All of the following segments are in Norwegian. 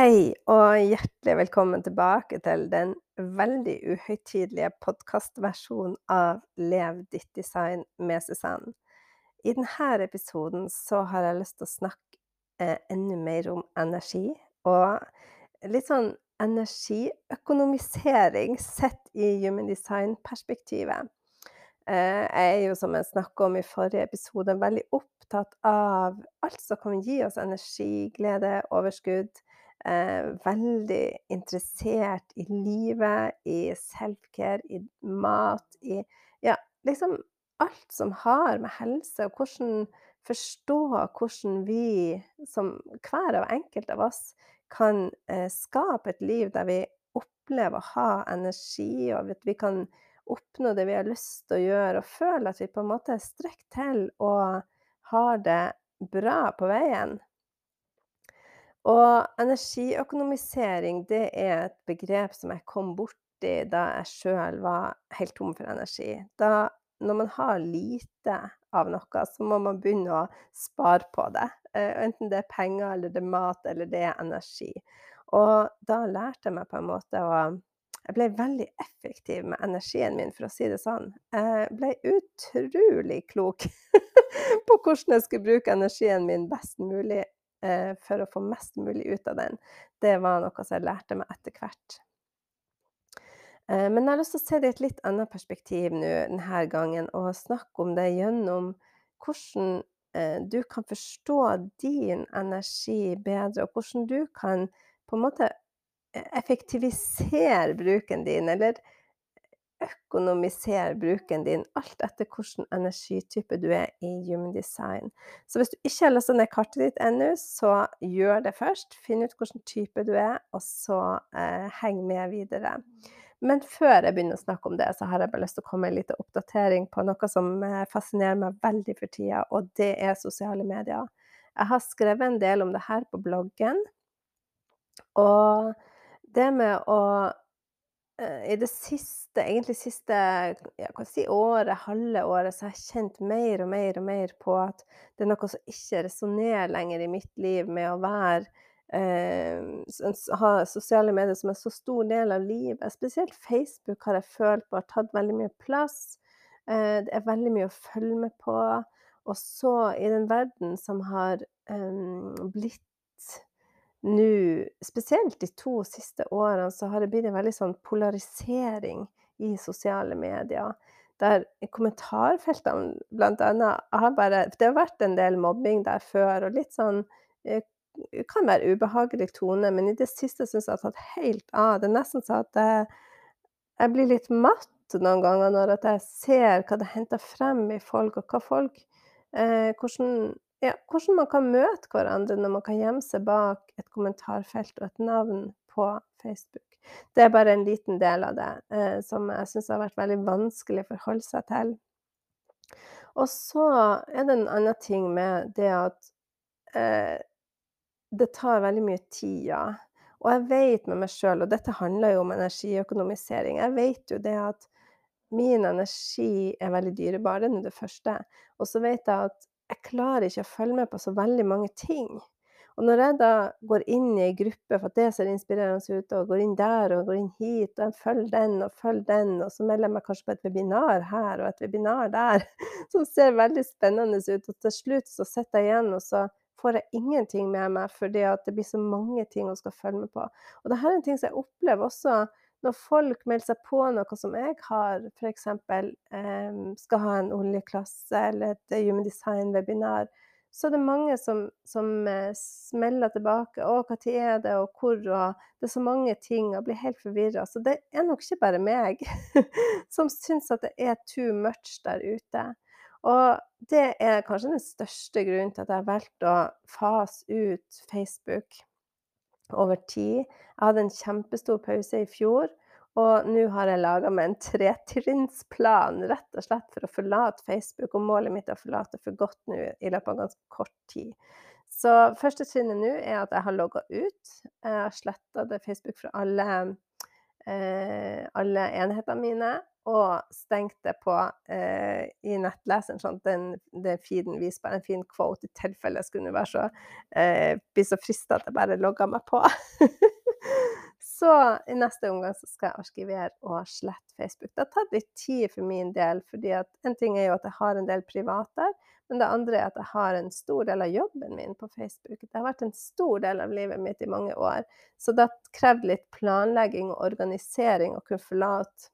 Hei, og hjertelig velkommen tilbake til den veldig uhøytidelige podkastversjonen av Lev ditt design med Susann. I denne episoden så har jeg lyst til å snakke eh, enda mer om energi, og litt sånn energiøkonomisering sett i human design-perspektivet. Eh, jeg er jo, som jeg snakka om i forrige episode, veldig opptatt av alt som kan gi oss energi, glede, overskudd. Eh, veldig interessert i livet, i self-care, i mat, i ja, liksom alt som har med helse og hvordan forstå hvordan vi som hver og enkelt av oss kan eh, skape et liv der vi opplever å ha energi, og at vi kan oppnå det vi har lyst til å gjøre, og føle at vi på en måte strekker til og har det bra på veien. Og energiøkonomisering, det er et begrep som jeg kom borti da jeg sjøl var helt tom for energi. Da når man har lite av noe, så må man begynne å spare på det. Eh, enten det er penger, eller det er mat, eller det er energi. Og da lærte jeg meg på en måte å Jeg ble veldig effektiv med energien min, for å si det sånn. Jeg ble utrolig klok på hvordan jeg skulle bruke energien min best mulig eh, for å få mest mulig ut av den. Det var noe som jeg lærte meg etter hvert. Eh, men jeg har lyst til å se det i et litt annet perspektiv nå denne gangen, og snakke om det gjennom hvordan eh, du kan forstå din energi bedre, og hvordan du kan på en måte eh, effektivisere bruken din, eller økonomisere bruken din, alt etter hvilken energitype du er i Human Design. Så hvis du ikke har lasta ned kartet ditt ennå, så gjør det først. Finn ut hvilken type du er, og så eh, heng med videre. Men før jeg begynner å snakke om det, så har jeg bare lyst til å komme med en liten oppdatering på noe som eh, fascinerer meg veldig for tida, og det er sosiale medier. Jeg har skrevet en del om det her på bloggen. Og det med å i det siste, egentlig siste ja, si året, halve året, så har jeg kjent mer og mer og mer på at det er noe som ikke resonnerer lenger i mitt liv med å være eh, ha sosiale medier som en så stor del av livet. Spesielt Facebook har jeg følt på har tatt veldig mye plass. Eh, det er veldig mye å følge med på. Og så i den verden som har eh, blitt nå, spesielt de to siste årene, så har det blitt en veldig sånn polarisering i sosiale medier. Der kommentarfeltene blant annet har bare Det har vært en del mobbing der før, og litt sånn Det eh, kan være ubehagelig tone, men i det siste syns jeg det har tatt helt av. Det er nesten sånn at jeg, jeg blir litt matt noen ganger når jeg ser hva det henter frem i folk, og hva folk eh, Hvordan ja, hvordan man kan møte hverandre når man kan gjemme seg bak et kommentarfelt og et navn på Facebook. Det er bare en liten del av det eh, som jeg syns har vært veldig vanskelig å forholde seg til. Og så er det en annen ting med det at eh, det tar veldig mye tid, ja. Og jeg vet med meg sjøl, og dette handler jo om energiøkonomisering, jeg vet jo det at min energi er veldig dyrebar, det er det første. Og så vet jeg at jeg klarer ikke å følge med på så veldig mange ting. Og når jeg da går inn i ei gruppe for at det ser inspirerende ut, og går inn der og går inn hit, og jeg følger den og følger den, og så melder jeg meg kanskje på et webinar her og et webinar der, som ser veldig spennende ut, og til slutt så sitter jeg igjen, og så får jeg ingenting med meg fordi at det blir så mange ting å skal følge med på. Og dette er en ting som jeg opplever også når folk melder seg på noe som jeg har, f.eks. Eh, skal ha en oljeklasse eller et Human Design-webinar, så er det mange som, som eh, smeller tilbake. 'Å, når er det, og hvor?' Og det er så mange ting, og blir helt forvirra. Så det er nok ikke bare meg som syns at det er too much der ute. Og det er kanskje den største grunnen til at jeg har valgt å fase ut Facebook over tid. Jeg hadde en kjempestor pause i fjor, og nå har jeg laga meg en tretrinnsplan rett og slett for å forlate Facebook. Og målet mitt er å forlate for godt nå i løpet av ganske kort tid. Så første trinnet nå er at jeg har logga ut. Jeg har sletta Facebook fra alle eh, alle enhetene mine og stengte på eh, i nettleseren, sånn at den, den feeden viser bare en fin quote i tilfelle jeg skulle være så, eh, bli så frista at jeg bare logga meg på. så i neste omgang så skal jeg arkivere og slette Facebook. Det har tatt litt tid for min del, fordi at en ting er jo at jeg har en del privat der, men det andre er at jeg har en stor del av jobben min på Facebook. Det har vært en stor del av livet mitt i mange år. Så det har krevd litt planlegging og organisering å kunne forlate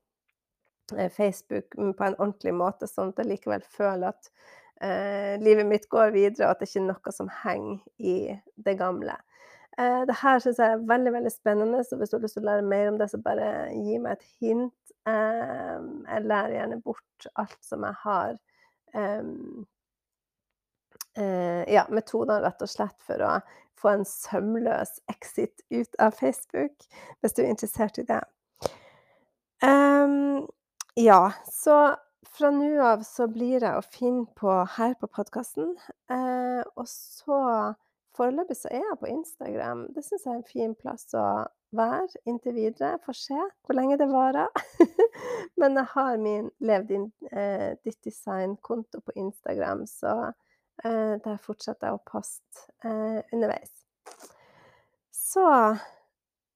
Facebook på en ordentlig måte, sånn at jeg likevel føler at eh, livet mitt går videre, og at det ikke er noe som henger i det gamle. Eh, det her syns jeg er veldig veldig spennende, så hvis du har lyst til å lære mer om det, så bare gi meg et hint. Eh, jeg lærer gjerne bort alt som jeg har. Um, eh, ja, metoder rett og slett for å få en sømløs exit ut av Facebook, hvis du er interessert i det. Um, ja, så fra nå av så blir jeg å finne på her på podkasten. Eh, og så foreløpig så er jeg på Instagram. Det syns jeg er en fin plass å være inntil videre. Får se hvor lenge det varer. Men jeg har min Lev din, eh, ditt design-konto på Instagram, så Eh, der fortsetter jeg å poste eh, underveis. Så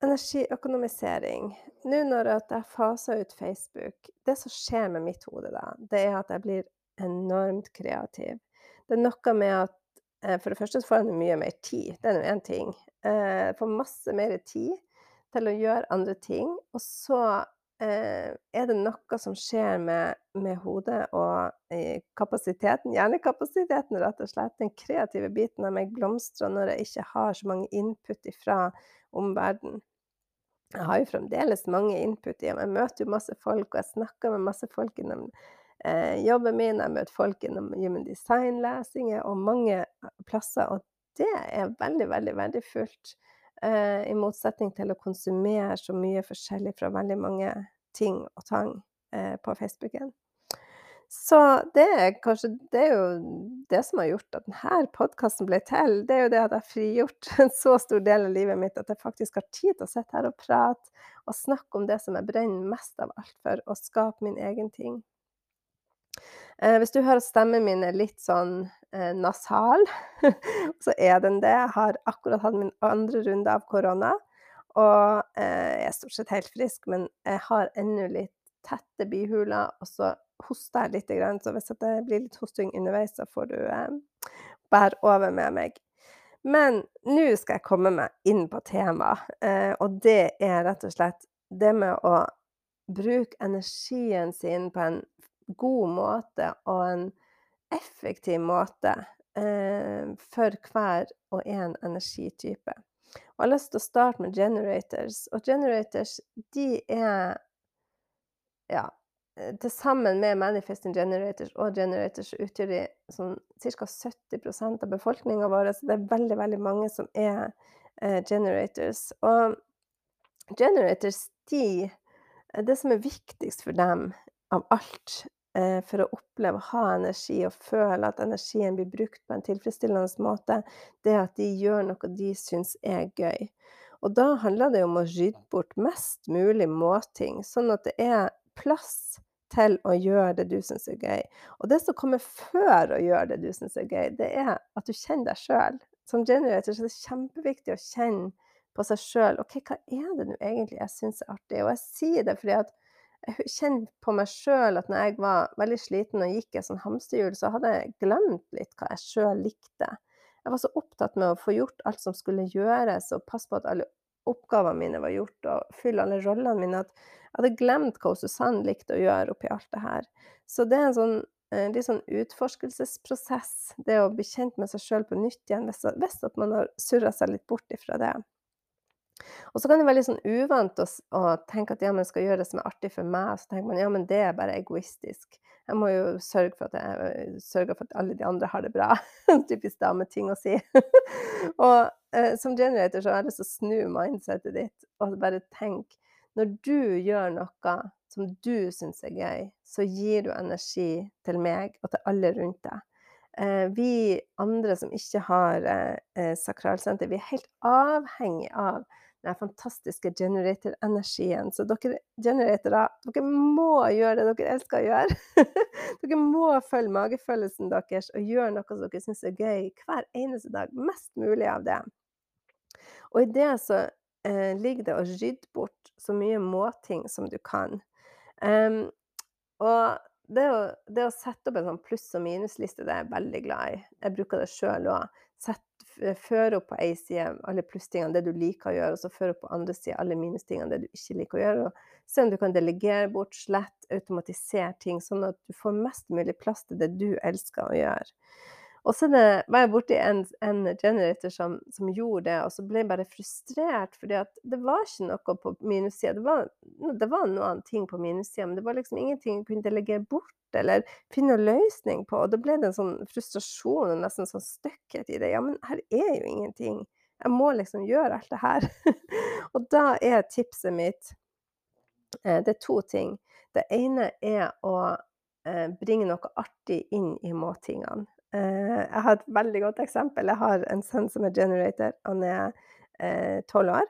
energiøkonomisering. Nå når jeg faser ut Facebook Det som skjer med mitt hode da, det er at jeg blir enormt kreativ. Det er noe med at eh, For det første så får jeg mye mer tid. Det er nå én ting. Jeg får masse mer tid til å gjøre andre ting. Og så Eh, er det noe som skjer med, med hodet og eh, kapasiteten, hjernekapasiteten, rett og slett. Den kreative biten av meg blomstrer når jeg ikke har så mange input fra omverdenen. Jeg har jo fremdeles mange input Jeg møter jo masse folk, og jeg snakker med masse folk innom eh, jobben min. Jeg møter folk innom human design-lesinger og mange plasser, og det er veldig, veldig verdifullt. Eh, I motsetning til å konsumere så mye forskjellig fra veldig mange ting og tang eh, på Facebooken. Så det er kanskje det er jo det som har gjort at denne podkasten ble til. Det er jo det at jeg har frigjort en så stor del av livet mitt at jeg faktisk har tid til å sitte her og prate og snakke om det som jeg brenner mest av alt for, og skape min egen ting. Eh, hvis du hører stemmen min er litt sånn eh, nasal, så er den det. Jeg har akkurat hatt min andre runde av korona. Og eh, jeg er stort sett helt frisk, men jeg har ennå litt tette bihuler, og så hoster litt. Så hvis det blir litt hosting underveis, så får du eh, bære over med meg. Men nå skal jeg komme meg inn på temaet, eh, og det er rett og slett det med å bruke energien sin på en god måte og en effektiv måte eh, for hver og en energitype. Og jeg har lyst til å starte med generators. Og generators, de er Ja, til sammen med manifesting generators og generators utgjør de sånn ca. 70% av befolkninga vår. Så det er veldig, veldig mange som er eh, generators. Og generators, de Det som er viktigst for dem av alt, Eh, for å oppleve å ha energi og føle at energien blir brukt på en tilfredsstillende måte, det er at de gjør noe de syns er gøy. Og da handler det om å rydde bort mest mulig måting, sånn at det er plass til å gjøre det du syns er gøy. Og det som kommer før å gjøre det du syns er gøy, det er at du kjenner deg sjøl. Som generator så er det kjempeviktig å kjenne på seg sjøl. OK, hva er det nå egentlig jeg syns er artig? Og jeg sier det fordi at jeg kjenner på meg sjøl at når jeg var veldig sliten og gikk i et sånt hamsterhjul, så hadde jeg glemt litt hva jeg sjøl likte. Jeg var så opptatt med å få gjort alt som skulle gjøres, og passe på at alle oppgavene mine var gjort, og fylle alle rollene mine, at jeg hadde glemt hva Susanne likte å gjøre oppi alt det her. Så det er en sånn en litt sånn utforskelsesprosess, det å bli kjent med seg sjøl på nytt igjen, hvis, at man har surra seg litt bort ifra det. Og så kan det være litt sånn uvant å, å tenke at ja, men skal gjøre det som er artig for meg. Så tenker man ja, men det er bare egoistisk. Jeg må jo sørge for at jeg sørge for at alle de andre har det bra. Typisk dameting å si. og eh, som generator så har jeg lyst til å snu mindsetet ditt og bare tenk når du gjør noe som du syns er gøy, så gir du energi til meg og til alle rundt deg. Eh, vi andre som ikke har eh, eh sakralsenter, vi er helt avhengig av den fantastiske generator-energien. Så dere generatorer, dere må gjøre det dere elsker å gjøre. dere må følge magefølelsen deres og gjøre noe som dere syns er gøy hver eneste dag. Mest mulig av det. Og i det så eh, ligger det å rydde bort så mye måting som du kan. Um, og det å, det å, sette opp en sånn pluss- og minusliste, det er jeg veldig glad i. Jeg bruker det sjøl òg. Føre opp på ei side alle plusstingene, det du liker å gjøre, og så føre opp på andre side alle minustingene, det du ikke liker å gjøre. Og se om du kan delegere bort, slett, automatisere ting, sånn at du får mest mulig plass til det du elsker å gjøre. Og så var jeg borti en, en generator som, som, gjorde det, og så ble jeg bare frustrert, fordi at det var ikke noe på minussida. Det, var, det var noen ting på minussida, men det var liksom ingenting jeg kunne delegere bort eller finne en løsning på. Og da ble det en sånn frustrasjon og nesten sånn støkkhet i det. Ja, men her er jo ingenting. Jeg må liksom gjøre alt det her. og da er tipset mitt eh, Det er to ting. Det ene er å eh, bringe noe artig inn i måtingene. Eh, jeg har et veldig godt eksempel. Jeg har en sønn som er generator. Han er eh, tolv år.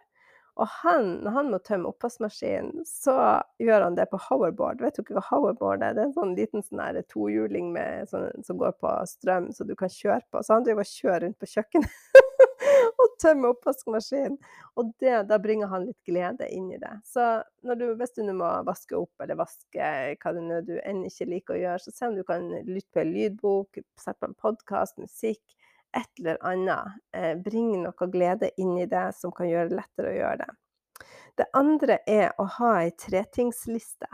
Og han, når han må tømme oppvaskmaskinen, så gjør han det på hoverboard. Vet du ikke hva hoverboard er? Det er en sånn liten sånn tohjuling sånn, som går på strøm, så du kan kjøre på. Så han driver og kjører rundt på kjøkkenet og tømmer oppvaskmaskinen. Og det, da bringer han litt glede inn i det. Så du, hvis du nå må vaske opp eller vaske hva det nå du enn ikke liker å gjøre, så se om du kan lytte på en lydbok, sette på en podkast, musikk et eller annet. Eh, bring noe glede inn i det som kan gjøre det lettere å gjøre det. Det andre er å ha ei tretingsliste.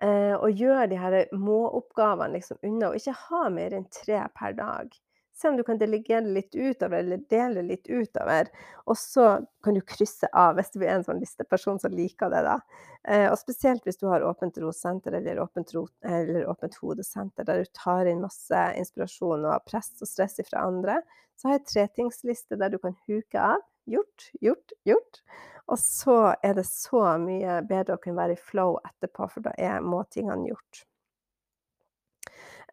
Eh, og gjøre de her må-oppgavene liksom unna, og ikke ha mer enn tre per dag. Se om du kan delegere litt utover, eller dele litt utover. Og så kan du krysse av, hvis du er en sånn listeperson som liker det. da. Eh, og spesielt hvis du har åpent rosenter eller åpent, ro, eller åpent hodesenter, der du tar inn masse inspirasjon og press og stress fra andre, så har jeg tretingsliste der du kan huke av. Gjort, gjort, gjort. Og så er det så mye bedre å kunne være i flow etterpå, for da er måtingene gjort.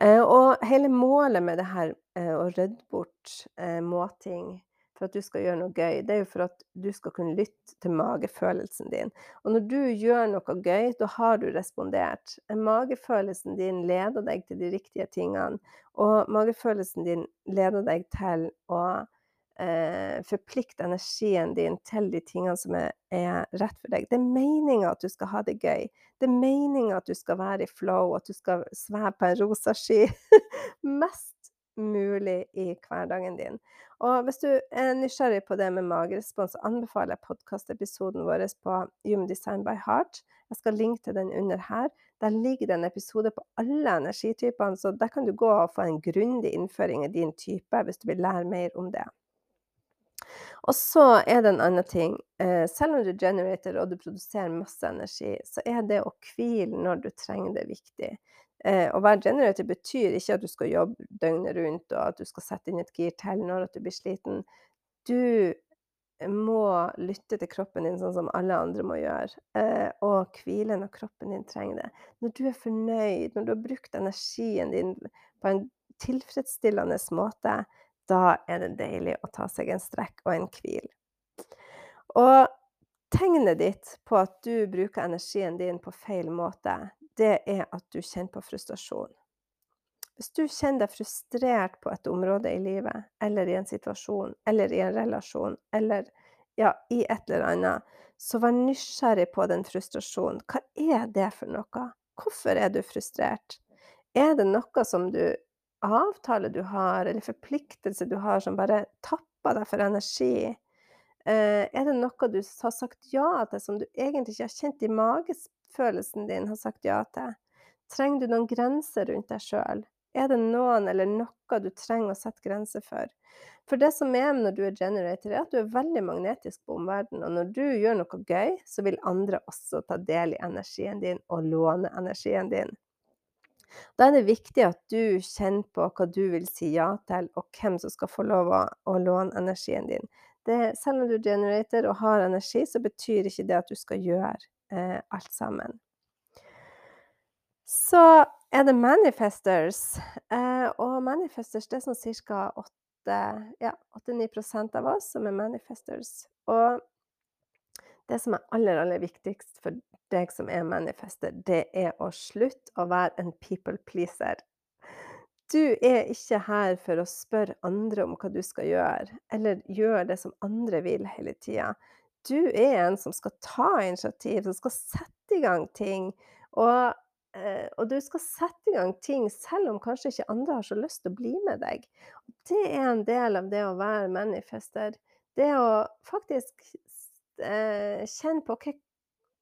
Eh, og hele målet med det her, eh, å rydde bort eh, måting for at du skal gjøre noe gøy, det er jo for at du skal kunne lytte til magefølelsen din. Og når du gjør noe gøy, da har du respondert. Magefølelsen din leder deg til de riktige tingene, og magefølelsen din leder deg til å eh, forplikte energien din til de tingene som er, er rett for deg. Det er meninga at du skal ha det gøy. Det er meninga at du skal være i flow, at du skal sveve på en rosa sky. Mest mulig i hverdagen din. Og hvis du er nysgjerrig på det med magerespons, anbefaler jeg podkastepisoden vår på Human Design by Heart. Jeg skal linke til den under her. Der ligger det en episode på alle energitypene, så der kan du gå og få en grundig innføring i din type hvis du vil lære mer om det. Og så er det en annen ting. Eh, selv om du generator og du produserer masse energi, så er det å hvile når du trenger det, viktig. Eh, å være generator betyr ikke at du skal jobbe døgnet rundt, og at du skal sette inn et gir til når du blir sliten. Du må lytte til kroppen din sånn som alle andre må gjøre, eh, og hvile når kroppen din trenger det. Når du er fornøyd, når du har brukt energien din på en tilfredsstillende måte, da er det deilig å ta seg en strekk og en hvil. Og tegnet ditt på at du bruker energien din på feil måte, det er at du kjenner på frustrasjon. Hvis du kjenner deg frustrert på et område i livet, eller i en situasjon, eller i en relasjon, eller ja, i et eller annet, så vær nysgjerrig på den frustrasjonen. Hva er det for noe? Hvorfor er du frustrert? Er det noe som du avtale du har, eller forpliktelse du har, som bare tapper deg for energi? Eh, er det noe du har sagt ja til, som du egentlig ikke har kjent i magefølelsen din har sagt ja til? Trenger du noen grenser rundt deg sjøl? Er det noen eller noe du trenger å sette grenser for? For det som er når du er generator, er at du er veldig magnetisk på omverdenen. Og når du gjør noe gøy, så vil andre også ta del i energien din og låne energien din. Da er det viktig at du kjenner på hva du vil si ja til, og hvem som skal få lov å låne energien din. Det, selv om du generator og har energi, så betyr ikke det at du skal gjøre eh, alt sammen. Så er det manifestors. Eh, og manifestors det er sånn ca. ja, 8-9% av oss som er manifestors. Og det som er aller, aller viktigst for deg som er manifester, det er å slutte å være en people pleaser. Du er ikke her for å spørre andre om hva du skal gjøre, eller gjøre det som andre vil hele tida. Du er en som skal ta initiativ, som skal sette i gang ting. Og, eh, og du skal sette i gang ting selv om kanskje ikke andre har så lyst til å bli med deg. Det er en del av det å være manifester. Det å faktisk eh, kjenne på okay,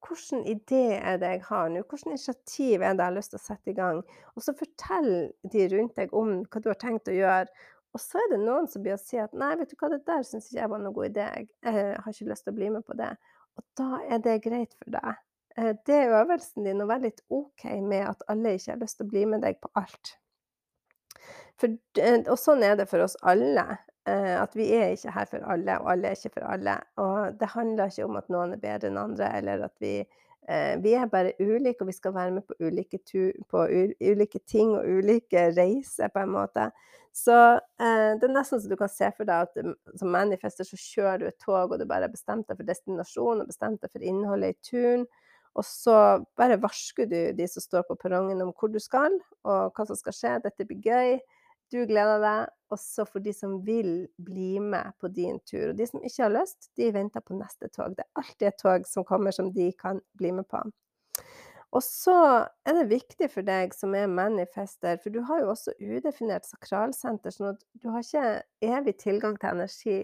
hvilken idé er det jeg har nå? Hvilket initiativ er det jeg har lyst til å sette i gang? Og så fortell de rundt deg om hva du har tenkt å gjøre. Og så er det noen som blir å si at nei, vet du hva, det der syns ikke jeg var noen god idé. Jeg har ikke lyst til å bli med på det. Og da er det greit for deg. Eh, det er øvelsen din å være litt OK med at alle ikke har lyst til å bli med deg på alt. For, eh, og sånn er det for oss alle. Eh, at vi er ikke her for alle, og alle er ikke for alle. Og det handler ikke om at noen er bedre enn andre, eller at vi eh, Vi er bare ulike, og vi skal være med på ulike, tur, på ulike ting og ulike reiser, på en måte. Så eh, det er nesten så du kan se for deg at mm, som manifester så kjører du et tog, og du bare har bestemt deg for destinasjon og bestemt deg for innholdet i turen. Og så bare varsker du de som står på perrongen om hvor du skal, og hva som skal skje. Dette blir gøy. Du gleder deg, også for de som vil bli med på din tur. Og de som ikke har lyst, de venter på neste tog. Det er alltid et tog som kommer som de kan bli med på. Og så er det viktig for deg som er manifester, for du har jo også udefinert sakralsenter, sånn at du har ikke evig tilgang til energi.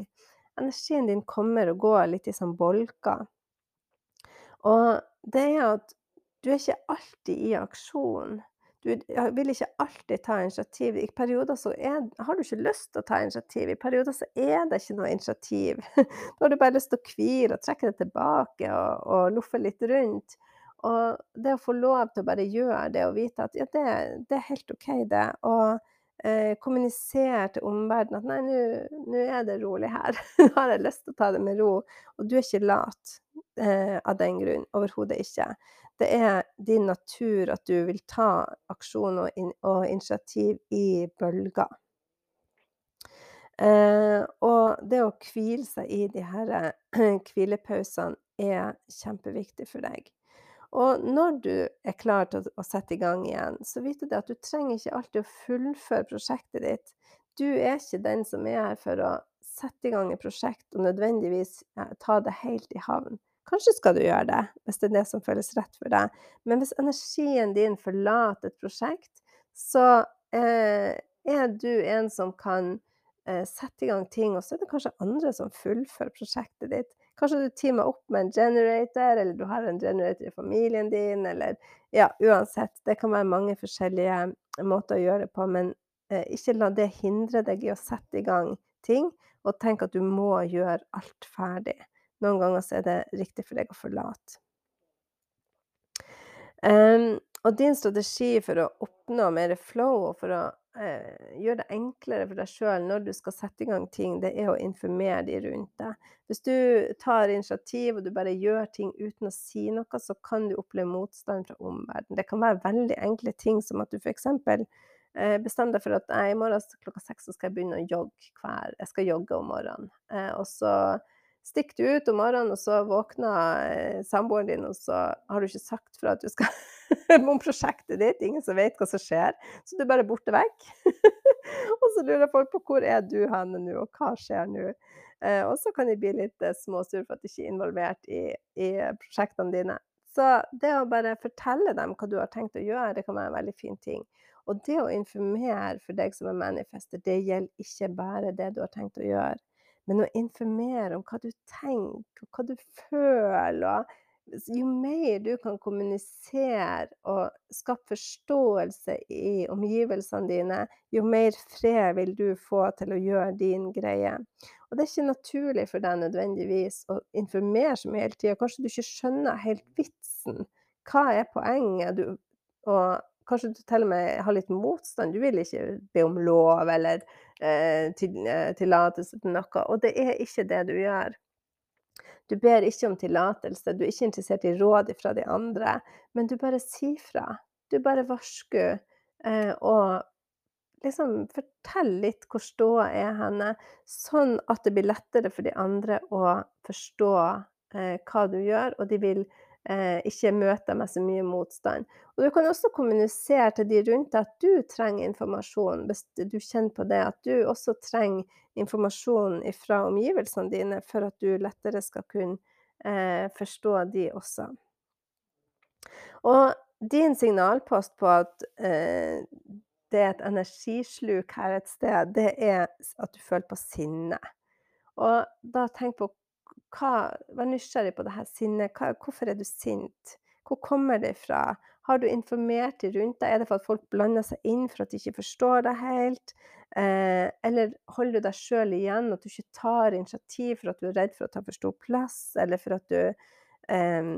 Energien din kommer og går litt i sånn bolker. Og det er at du er ikke alltid i aksjon. Du vil ikke alltid ta initiativ. I perioder så er, har du ikke lyst til å ta initiativ. I perioder så er det ikke noe initiativ. Da har du bare lyst til å hvile og trekke det tilbake og, og loffe litt rundt. Og det å få lov til å bare gjøre det og vite at ja, det, det er helt OK, det. Og eh, kommunisere til omverdenen at nei, nå er det rolig her. Nå har jeg lyst til å ta det med ro. Og du er ikke lat eh, av den grunn. Overhodet ikke det er din natur at du vil ta aksjon og, in og initiativ i bølger. Eh, og det å hvile seg i de her hvilepausene er kjempeviktig for deg. Og når du er klar til å sette i gang igjen, så vet du at du trenger ikke alltid å fullføre prosjektet ditt. Du er ikke den som er her for å sette i gang et prosjekt og nødvendigvis ta det helt i havn. Kanskje skal du gjøre det, hvis det er det som føles rett for deg. Men hvis energien din forlater et prosjekt, så eh, er du en som kan eh, sette i gang ting, og så er det kanskje andre som fullfører prosjektet ditt. Kanskje du teamer opp med en generator, eller du har en generator i familien din, eller ja, uansett. Det kan være mange forskjellige måter å gjøre det på, men eh, ikke la det hindre deg i å sette i gang ting, og tenk at du må gjøre alt ferdig. Noen ganger så er det riktig for deg å forlate. Um, og din strategi for å oppnå mer flow og for å eh, gjøre det enklere for deg sjøl når du skal sette i gang ting, det er å informere de rundt deg. Hvis du tar initiativ og du bare gjør ting uten å si noe, så kan du oppleve motstand fra omverdenen. Det kan være veldig enkle ting som at du f.eks. Uh, bestemmer deg for at i morgen klokka seks skal jeg begynne å jogge hver Jeg skal jogge om morgenen. Eh, og så stikker du ut om morgenen, og så våkner eh, samboeren din, og så har du ikke sagt fra at du skal om prosjektet ditt. Ingen som vet hva som skjer. Så du er bare borte vekk. og så lurer folk på hvor er du henne nå, og hva skjer nå? Eh, og så kan de bli litt eh, småsure for at de ikke er involvert i, i, prosjektene dine. Så det å bare fortelle dem hva du har tenkt å gjøre, det kan være en veldig fin ting. Og det å informere for deg som er manifester, det gjelder ikke bare det du har tenkt å gjøre. Men å informere om hva du tenker, og hva du føler Jo mer du kan kommunisere og skape forståelse i omgivelsene dine, jo mer fred vil du få til å gjøre din greie. Og det er ikke naturlig for deg nødvendigvis å informere så mye hele tida. Kanskje du ikke skjønner helt vitsen. Hva er poenget? Du, og kanskje du til og med har litt motstand. Du vil ikke be om lov eller eh, eh, tillatelse til noe. Og det er ikke det du gjør. Du ber ikke om tillatelse, du er ikke interessert i råd fra de andre, men du bare sier fra. Du bare varsker. Eh, og liksom fortell litt hvor ståa er henne, sånn at det blir lettere for de andre å forstå, eh, hva du gjør, og de vil, eh, ikke møter meg så mye motstand. Og du kan også kommunisere til de rundt deg at du trenger informasjon, hvis du kjenner på det, at du også trenger informasjon fra omgivelsene dine for at du lettere skal kunne, eh, forstå de også. Og din signalpost på at, eh, det er et energisluk her et sted, det er at du føler på sinne. Og da tenk på hva vær nysgjerrig på det her sinnet. Hvorfor er du sint? Hvor kommer det fra? Har du informert de rundt deg? Er det for at folk blander seg inn for at de ikke forstår deg helt? Eh, eller holder du deg sjøl igjen, at du ikke tar initiativ for at du er redd for å ta for stor plass, eller for at du eh,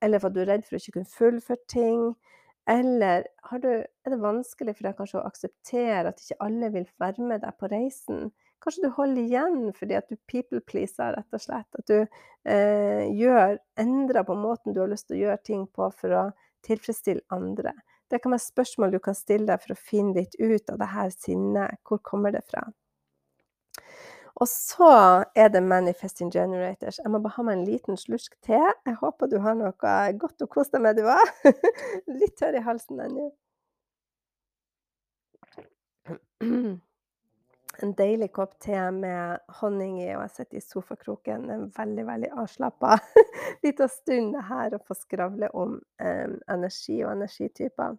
eller for at du er redd for å ikke kunne fullføre ting. Eller du, er det vanskelig for deg kanskje å akseptere at ikke alle vil være med deg på reisen? Kanskje du holder igjen fordi at du people pleaser, rett og slett. At du eh, gjør, endrer på måten du har lyst til å gjøre ting på for å tilfredsstille andre. Det kan være spørsmål du kan stille deg for å finne litt ut av det her sinnet. Hvor kommer det fra? Og så er det manifesting generators. Jeg må bare ha meg en liten slusk te. Jeg håper du har noe godt å kose deg med, du òg. Litt tørr i halsen ennå. En deilig kopp te med honning i, og jeg sitter i sofakroken. En veldig, veldig avslappa lita stund her og få skravle om um, energi og energityper.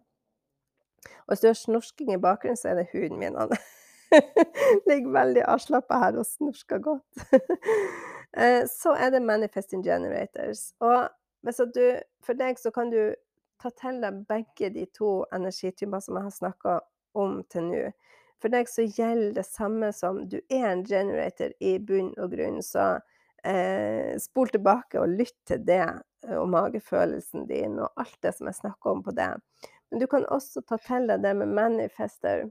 Og hvis du har snorsking i bakgrunnen, så er det huden min. Han Ligger veldig avslappa her og snorsker godt. Eh, så er det manifesting generators. Og du, for deg så kan du ta til deg begge de to energityper som jeg har snakka om til nå. For deg så gjelder det samme som du er en generator i bunn og grunn, så eh, spol tilbake og lytt til det eh, og magefølelsen din og alt det som jeg snakker om på det. Men du kan også ta til deg det med manifester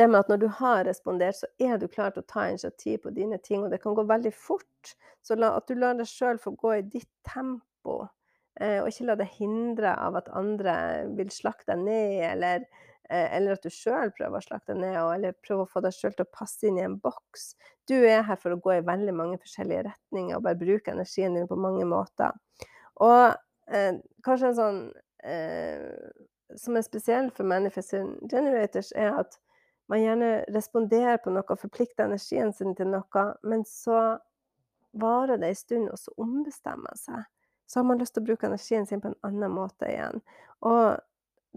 det med at når du har respondert, så er du klar til å ta initiativ på dine ting, og det kan gå veldig fort. Så la, at du lar deg sjøl få gå i ditt tempo, eh, og ikke la deg hindre av at andre vil slakte deg ned, eller, eller at du sjøl prøver å slakte ned, eller prøver å få deg sjøl til å passe inn i en boks. Du er her for å gå i veldig mange forskjellige retninger og bare bruke energien din på mange måter. Og eh, kanskje en sånn eh, som er spesiell for Manifesting Generators, er at man gjerne responderer på noe og forplikter energien sin til noe, men så varer det en stund, og så ombestemmer man seg. Så har man lyst til å bruke energien sin på en annen måte igjen. Og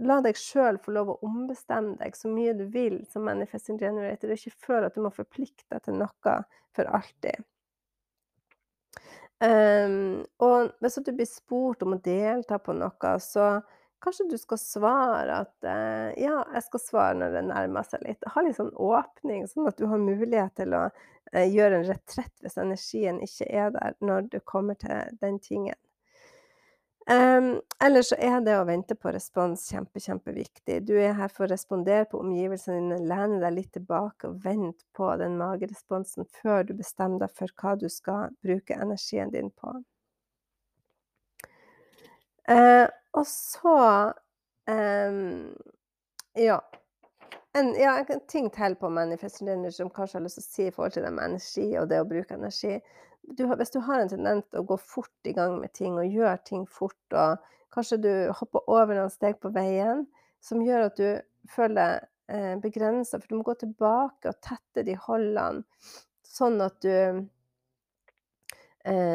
la deg sjøl få lov å ombestemme deg så mye du vil som manifesting generator, og ikke føle at du må forplikte deg til noe for alltid. Um, og hvis du blir spurt om å delta på noe, så Kanskje du skal svare at uh, ja, jeg skal svare når det nærmer seg litt. Ha litt sånn åpning, sånn at du har mulighet til å uh, gjøre en retrett hvis energien ikke er der når du kommer til den tingen. Um, ellers så er det å vente på respons kjempe, kjempeviktig. Du er her for å respondere på omgivelsene dine, lene deg litt tilbake og vente på den mageresponsen før du bestemmer deg for hva du skal bruke energien din på. Uh, og så um, Ja. En, ja, en ting til på manifesting som kanskje har lyst til å si i forhold til det med energi og det å bruke energi. Du hvis du har en tendens til å gå fort i gang med ting og gjøre ting fort, og kanskje du hopper over noen steg på veien som gjør at du føler deg eh, begrensa, for du må gå tilbake og tette de hullene, sånn at du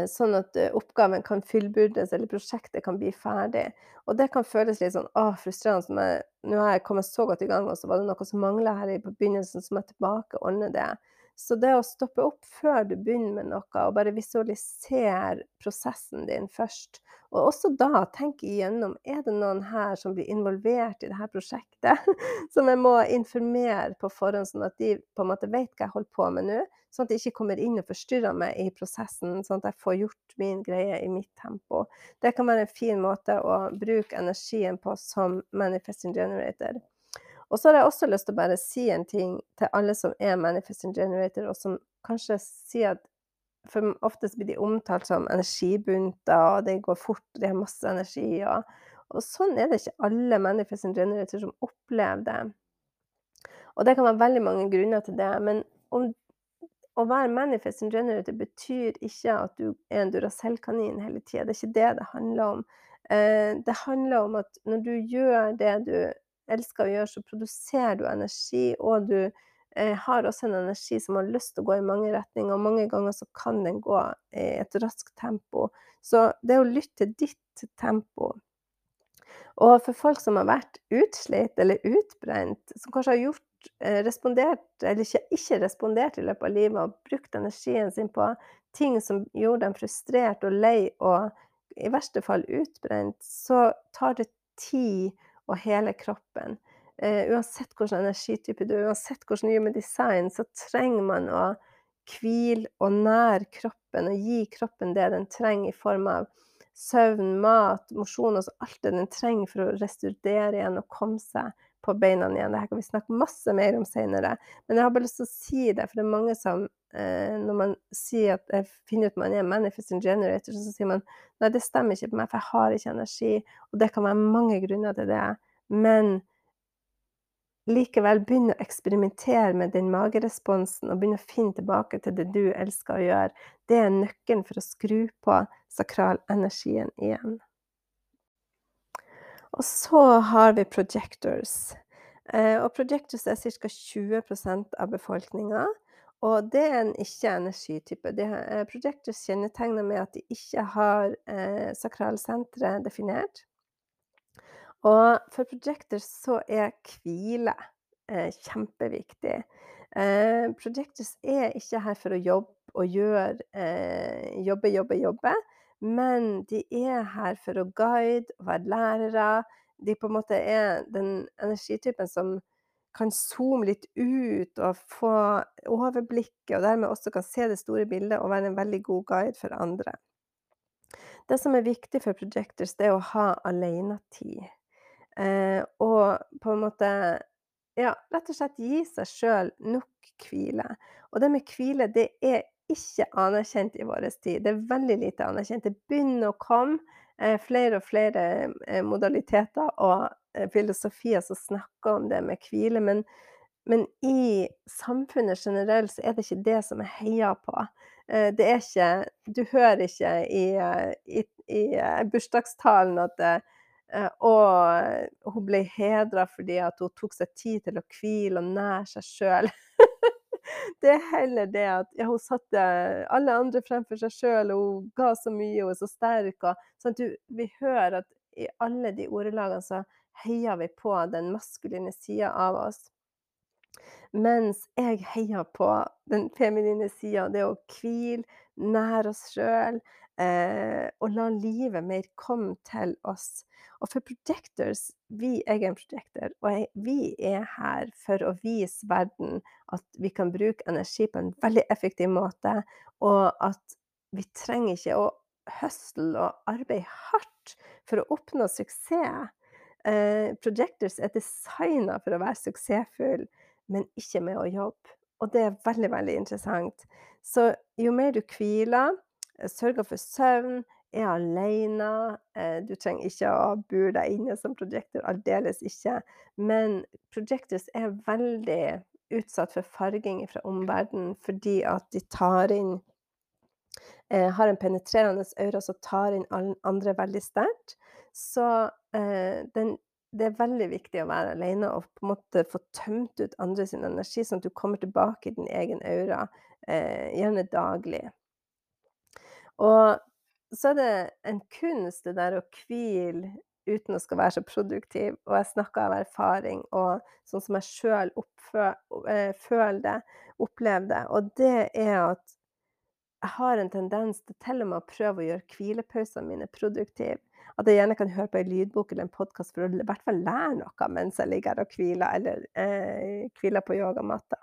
sånn at eh, oppgaven kan fullbyrdes, eller prosjektet kan bli ferdig. Og det kan føles litt sånn åh, frustrerende. Jeg, nå har jeg kommet så godt i gang, og så var det noe som mangla her i begynnelsen, så må jeg tilbake og ordne det. Så det å stoppe opp før du begynner med noe, og bare visualisere prosessen din først, og også da tenke igjennom er det noen her som blir involvert i dette prosjektet, som jeg må informere på forhånd, sånn at de på en måte vet hva jeg holder på med nå, sånn at de ikke kommer inn og forstyrrer meg i prosessen, sånn at jeg får gjort min greie i mitt tempo. Det kan være en fin måte å bruke energien på som manifesting generator. Og så har jeg også lyst til å bare si en ting til alle som er manifesting generator, og som kanskje sier at For oftest blir de omtalt som energibunter, og det går fort, og de har masse energi. Og, og sånn er det ikke alle manifesting generator som opplever det. Og det kan være veldig mange grunner til det, men om å være manifesting generator betyr ikke at du er en Duracell-kanin hele tida, det er ikke det det handler om. Eh, det handler om at når du gjør det du elsker å gjøre, så produserer du energi, og du eh, har også en energi som har lyst til å gå i mange retninger, og mange ganger så kan den gå i et raskt tempo. Så det å lytte til ditt tempo og for folk som har vært utslitt eller utbrent, som kanskje har gjort Eh, respondert, eller ikke, ikke respondert i løpet av livet, og brukt energien sin på ting som gjorde dem frustrert og lei og i verste fall utbrent, så tar det tid å hele kroppen. Uh, uansett hvilken energitype du er, uansett hvordan human design, så trenger man å hvile og nære kroppen og gi kroppen det den trenger i form av søvn, mat, mosjon, altså alt det den trenger for å restaurere igjen og komme seg på beina igjen. Dette kan vi snakke masse mer om senere. Men jeg har bare lyst til å si det, for det er mange som eh, når man sier at jeg finner ut man er manifesting generator, så sier man nei, det stemmer ikke på meg, for jeg har ikke energi. Og det kan være mange grunner til det. Men likevel begynne å eksperimentere med den mageresponsen og begynne å finne tilbake til det du elsker å gjøre. Det er nøkkelen for å skru på sakralenergien igjen. Og så har vi projectors. Eh, og projectors er ca. 20% av befolkninga. Og det er en ikke-energitype. Eh, projectors kjennetegner med at de ikke har eh, sakralsenteret definert. Og for projectors så er hvile eh, kjempeviktig. Eh, projectors er ikke her for å jobbe og gjøre eh, jobbe, jobbe, jobbe. Men de er her for å guide og være lærere. De på en måte er den energitypen som kan zoome litt ut og få overblikket, og dermed også kan se det store bildet og være en veldig god guide for andre. Det som er viktig for projectors, det er å ha alenetid. Eh, og på en måte ja, rett og slett gi seg sjøl nok hvile. Og det med hvile, det er ikke anerkjent i vår tid. Det er veldig lite anerkjent. Det begynner å komme eh, flere og flere eh, modaliteter og eh, filosofier som snakker om det med hvile, men, men, i samfunnet generelt så er det ikke det som er heia på. Eh, det er ikke Du hører ikke i, eh, i, i bursdagstalen at og hun ble hedra fordi hun tok seg tid til å hvile og nære seg sjøl. Det er heller det at ja, hun satte alle andre fremfor seg sjøl, og hun ga så mye, og er så sterk. Og, sånn du, vi hører at i alle de ordelagene så heier vi på den maskuline sida av oss. Mens jeg heier på den feminine sida, det å hvile, nære oss sjøl, eh, og la livet mer komme til oss. Og for projectors vi, Jeg er en projector, og jeg, vi er her for å vise verden at vi kan bruke energi på en veldig effektiv måte, og at vi trenger ikke å høstle og arbeide hardt for å oppnå suksess. Eh, projectors er designa for å være suksessfull, men ikke med å jobbe. Og det er veldig, veldig interessant. Så jo mer du hviler, sørger for søvn, er alene. Eh, du trenger ikke å bo deg inne som projector, aldeles ikke. Men projectors er veldig utsatt for farging fra omverdenen fordi at de tar inn eh, Har en penetrerende aura som tar inn andre veldig sterkt. Så eh, den, det er veldig viktig å være alene og på en måte få tømt ut andre sin energi, sånn at du kommer tilbake i din egen aura, eh, gjerne daglig. Og så er det en kunst det der å hvile uten å skal være så produktiv, og jeg snakker av erfaring og sånn som jeg sjøl eh, føler det, opplever det, og det er at jeg har en tendens til til og med å prøve å gjøre hvilepausene mine produktive. At jeg gjerne kan høre på en lydbok eller en podkast for å i hvert fall lære noe mens jeg ligger her og hviler, eller eh, hviler på yogamatta.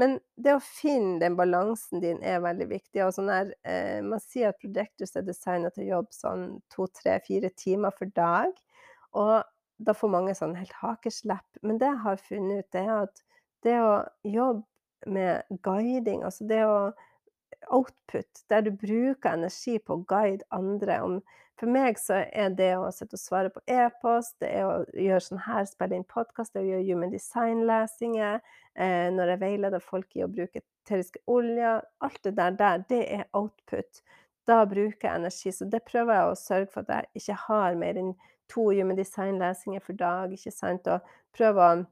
Men det å finne den balansen din er veldig viktig. Og sånn der, eh, man sier at Projectors er designet til å jobbe sånn to, tre, fire timer for dag. Og da får mange sånn helt hakeslepp. Men det jeg har funnet ut, er at det å jobbe med guiding, altså det å output, der du bruker energi på å guide andre om For meg så er det å sitte og svare på e-post, det er å gjøre sånn her, spille inn podkast, det er å gjøre human design-lesinger, eh, når jeg veileder folk i å bruke eteriske oljer Alt det der, der, det er output. Da bruker jeg energi. Så det prøver jeg å sørge for at jeg ikke har mer enn to human design-lesinger for dag, ikke sant, og prøver å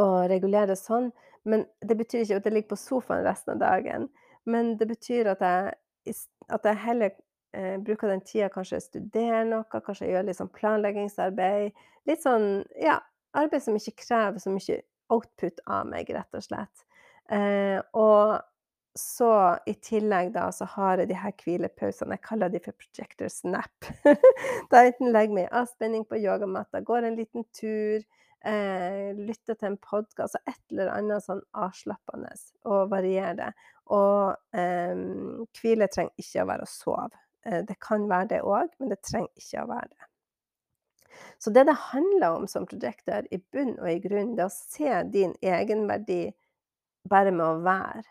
å regulere sånn. Men det betyr ikke at jeg ligger på sofaen resten av dagen. Men det betyr at jeg, at jeg heller eh, bruker den tida kanskje jeg studerer noe, kanskje jeg gjør litt sånn planleggingsarbeid. Litt sånn ja, arbeid som ikke krever så mye output av meg, rett og slett. Eh, og så i tillegg da, så har jeg de her hvilepausene. Jeg kaller de for projector snap. da enten legger meg i avspenning på yogamatta, går en liten tur, eh, lytter til en podkast og et eller annet sånn avslappende, og varierer det. Og eh, hvile trenger ikke å være å sove. Eh, det kan være det òg, men det trenger ikke å være det. Så det det handler om som prosjekter, i bunn og i grunn, det er å se din egenverdi bare med å være,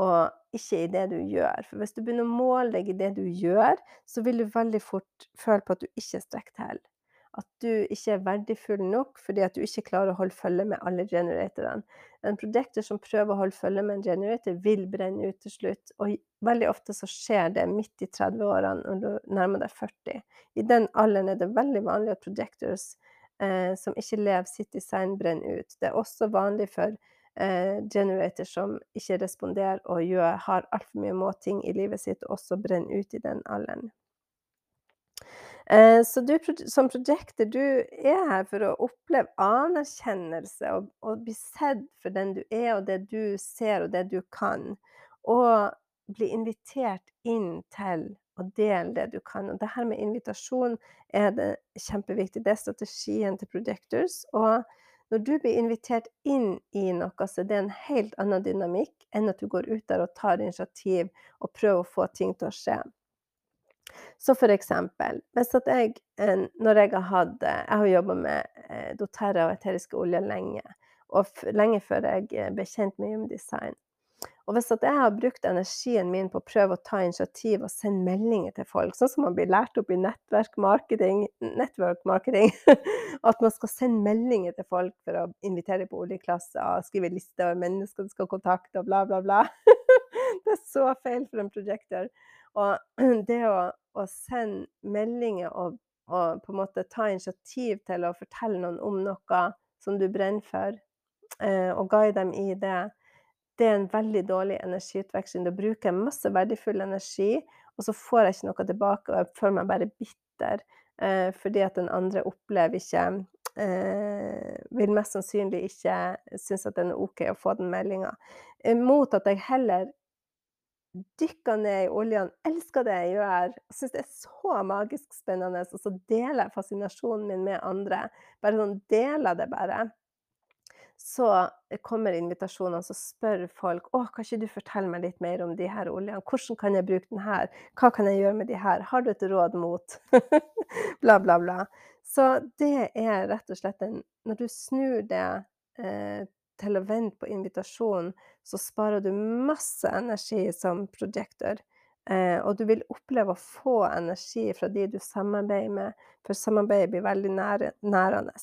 og ikke i det du gjør. For hvis du begynner å måle deg i det du gjør, så vil du veldig fort føle på at du ikke strekker til at du ikke er verdifull nok fordi at du ikke klarer å holde følge med alle generatorene. En projector som prøver å holde følge med en generator, vil brenne ut til slutt. Og veldig ofte så skjer det midt i 30-årene, når du nærmer deg 40. I den alderen er det veldig vanlig at projectors eh, som ikke lever sitt design, brenner ut. Det er også vanlig for eh, generator som ikke responderer og gjør, har altfor mye måting i livet sitt, også brenner ut i den alderen. Eh, så du som projector, du er her for å oppleve anerkjennelse og, og bli sett for den du er, og det du ser, og det du kan. Og bli invitert inn til å dele det du kan. Og det her med invitasjon er det kjempeviktig. Det er strategien til projectors. Og når du blir invitert inn i noe, så er det en helt annen dynamikk enn at du går ut der og tar initiativ og prøver å få ting til å skje. Så for eksempel, hvis at jeg når jeg har hatt Jeg har jobba med eh, doTERRA og eteriske oljer lenge, og lenge før jeg eh, ble kjent med Human Design. Og hvis at jeg har brukt energien min på å prøve å ta initiativ og sende meldinger til folk, sånn som man blir lært opp i nettverkmarketing, marketing, at man skal sende meldinger til folk for å invitere på oljeklasser, skrive lister over mennesker du skal kontakte, og bla, bla, bla. Det er så feil for en projector. Og det å, å sende meldinger og, og, på en måte ta initiativ til å fortelle noen om noe som du brenner for, eh, og guide dem i det, det er en veldig dårlig energiutveksling. Da bruker jeg masse verdifull energi, og så får jeg ikke noe tilbake, og jeg føler meg bare bitter eh, fordi at den andre opplever ikke eh, Vil mest sannsynlig ikke synes at det er OK å få den meldinga. Mot at jeg heller dykker ned i oljene, elsker det jeg gjør, syns det er så magisk spennende, og så deler jeg fascinasjonen min med andre. Bare sånn deler det bare. Så kommer invitasjonene, så spør folk å, kan ikke du fortelle meg litt mer om de her oljene. Hvordan kan jeg bruke den her? Hva kan jeg gjøre med de her? Har du et råd mot? bla, bla, bla. Så det er rett og slett en Når du snur det eh, til å vente på invitasjonen, så sparer du masse energi som projector. Eh, og du vil oppleve å få energi fra de du samarbeider med, for samarbeidet blir veldig nære, nærende.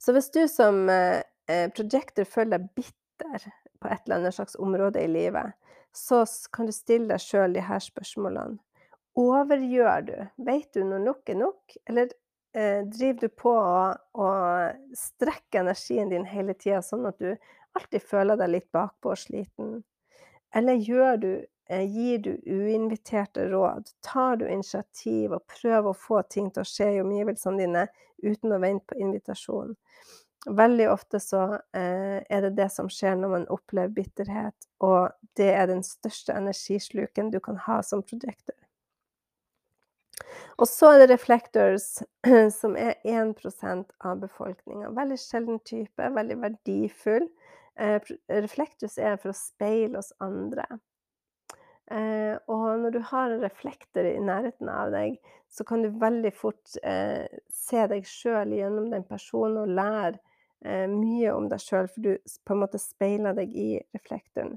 Så hvis du som eh, eh projector føler deg bitter på et eller annet slags område i livet, så kan du stille deg sjøl de her spørsmålene. Overgjør du? Vet du når nok er nok, eller driver du på å strekke energien din hele tida, sånn at du alltid føler deg litt bakpå og sliten? Eller gjør du eh, gir du uinviterte råd? Tar du initiativ og prøver å få ting til å skje i omgivelsene dine uten å vente på invitasjon? Veldig ofte så eh, er det det som skjer når man opplever bitterhet, og det er den største energisluken du kan ha som prosjekter. Og så er det reflectors, som er 1% av befolkninga. Veldig sjelden type, veldig verdifull. Eh, reflectors er for å speile oss andre. Eh, og når du har en reflektor i nærheten av deg, så kan du veldig fort eh, se deg sjøl gjennom den personen og lære mye om deg sjøl, for du på en måte speiler deg i reflektoren.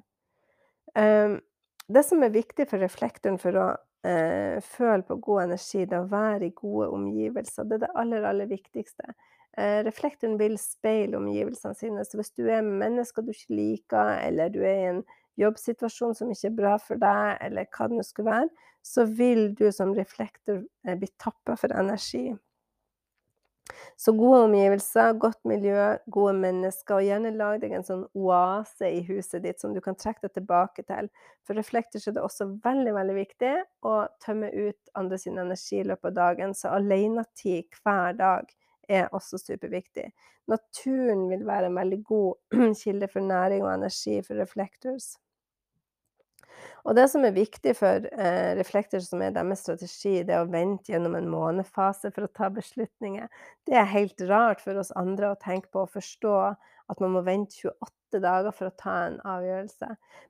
Det som er viktig for reflektoren for å eh, føle på god energi, er å være i gode omgivelser. Det er det aller, aller viktigste. Eh, reflektoren vil speile omgivelsene sine. Så hvis du er mennesker du ikke liker, eller du er i en jobbsituasjon som ikke er bra for deg, eller hva det nå skulle være, så vil du som reflektor eh, bli tappa for energi. Så gode omgivelser, godt miljø, gode mennesker, og gjerne lag deg en sånn oase i huset ditt som du kan trekke deg tilbake til. For reflekter er det også veldig, veldig viktig å tømme ut andre sin energi i løpet av dagen, så alenetid hver dag er også superviktig. Naturen vil være en veldig god kilde for næring og energi for reflectors. Og det som er viktig for eh, reflekter som er deres strategi, det er å vente gjennom en månefase for å ta beslutninger. Det er helt rart for oss andre å tenke på og forstå at man må vente 28 dager for å ta en avgjørelse.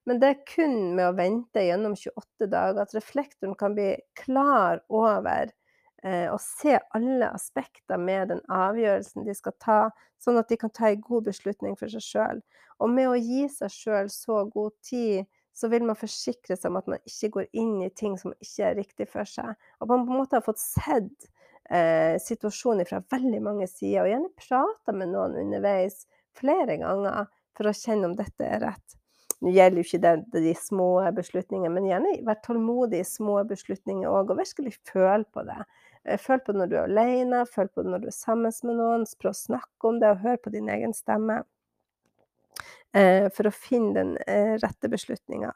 Men det er kun med å vente gjennom 28 dager at reflektoren kan bli klar over eh, og se alle aspekter med den avgjørelsen de skal ta, sånn at de kan ta en god beslutning for seg sjøl. Og med å gi seg sjøl så god tid så vil man forsikre seg om at man ikke går inn i ting som ikke er riktig for seg. At man på en måte har fått sett eh, situasjonen fra veldig mange sider, og gjerne prata med noen underveis flere ganger for å kjenne om dette er rett. Nå gjelder jo ikke det de små beslutningene, men gjerne vær tålmodig i små beslutninger òg, og virkelig føl på det. Eh, føl på det når du er alene, føl på det når du er sammen med noen, prøv å snakke om det, og hør på din egen stemme. Eh, for å finne den eh, rette beslutninga.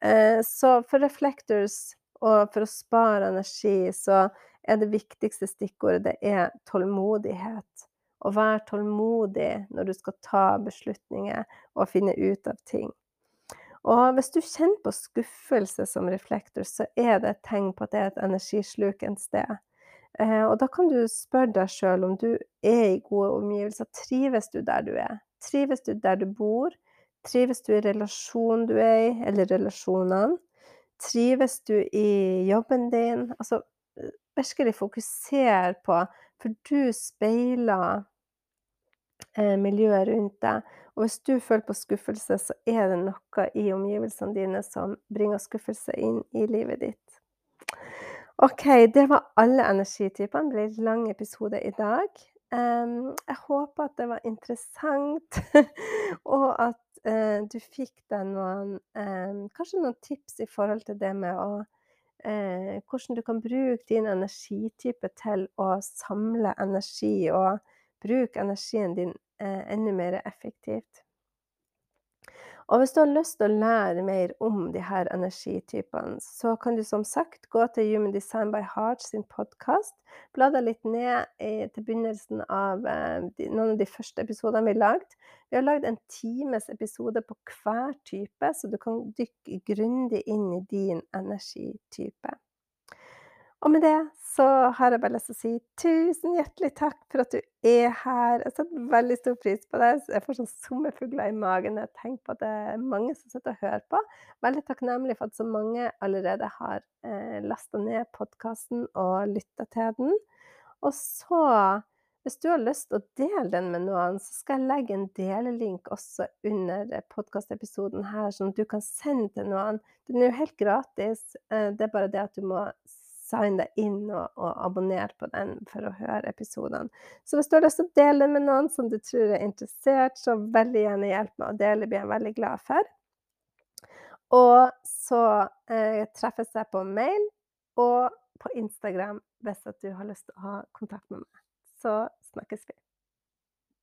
Eh, så for reflectors og for å spare energi, så er det viktigste stikkordet det er tålmodighet. Å være tålmodig når du skal ta beslutninger og finne ut av ting. Og hvis du kjenner på skuffelse som reflektor, så er det et tegn på at det er et energisluk et sted. Og da kan du spørre deg sjøl om du er i gode omgivelser. Trives du der du er? Trives du der du bor? Trives du i relasjonen du er i, eller relasjonene? Trives du i jobben din? Altså, eh, virkelig fokuser på For du speiler eh, miljøet rundt deg. Og hvis du føler på skuffelse, så er det noe i omgivelsene dine som bringer skuffelse inn i livet ditt. OK, det var alle energitypene. Det ble en lang episode i dag. Jeg håper at det var interessant, og at uh, du fikk deg noen Kanskje noen tips i forhold til det med å uh, Hvordan du kan bruke din energitype til å samle energi, og bruke energien din uh, enda mer effektivt. Og hvis du har lyst til å lære mer om de her energitypene, så kan du som sagt gå til Human Design by Heart sin podkast. Bla deg litt ned til begynnelsen av eh, de, noen av de første episodene vi har lagd. Vi har lagd en times episode på hver type, så du kan dykke grundig inn i din energitype. Og med det så har jeg bare lyst til å si tusen hjertelig takk for at du er her. Jeg setter veldig stor pris på det. Jeg får sånn sommerfugler i magen når jeg tenker på at det er mange som sitter og hører på. Veldig takknemlig for at så mange allerede har eh, lasta ned podkasten og lytta til den. Og så, hvis du har lyst til å dele den med noen, så skal jeg legge en delelink også under podkastepisoden her, sånn at du kan sende til noen. Den er jo helt gratis. Eh, det er bare det at du må sign deg inn og, og abonner på den for å høre episodene. Så hvis du har lyst til å dele den med noen som du tror er interessert, så veldig gjerne hjelp meg å dele, blir jeg veldig glad for. Og så eh, treffes jeg på mail og på Instagram hvis du har lyst til å ha kontakt med meg. Så snakkes vi.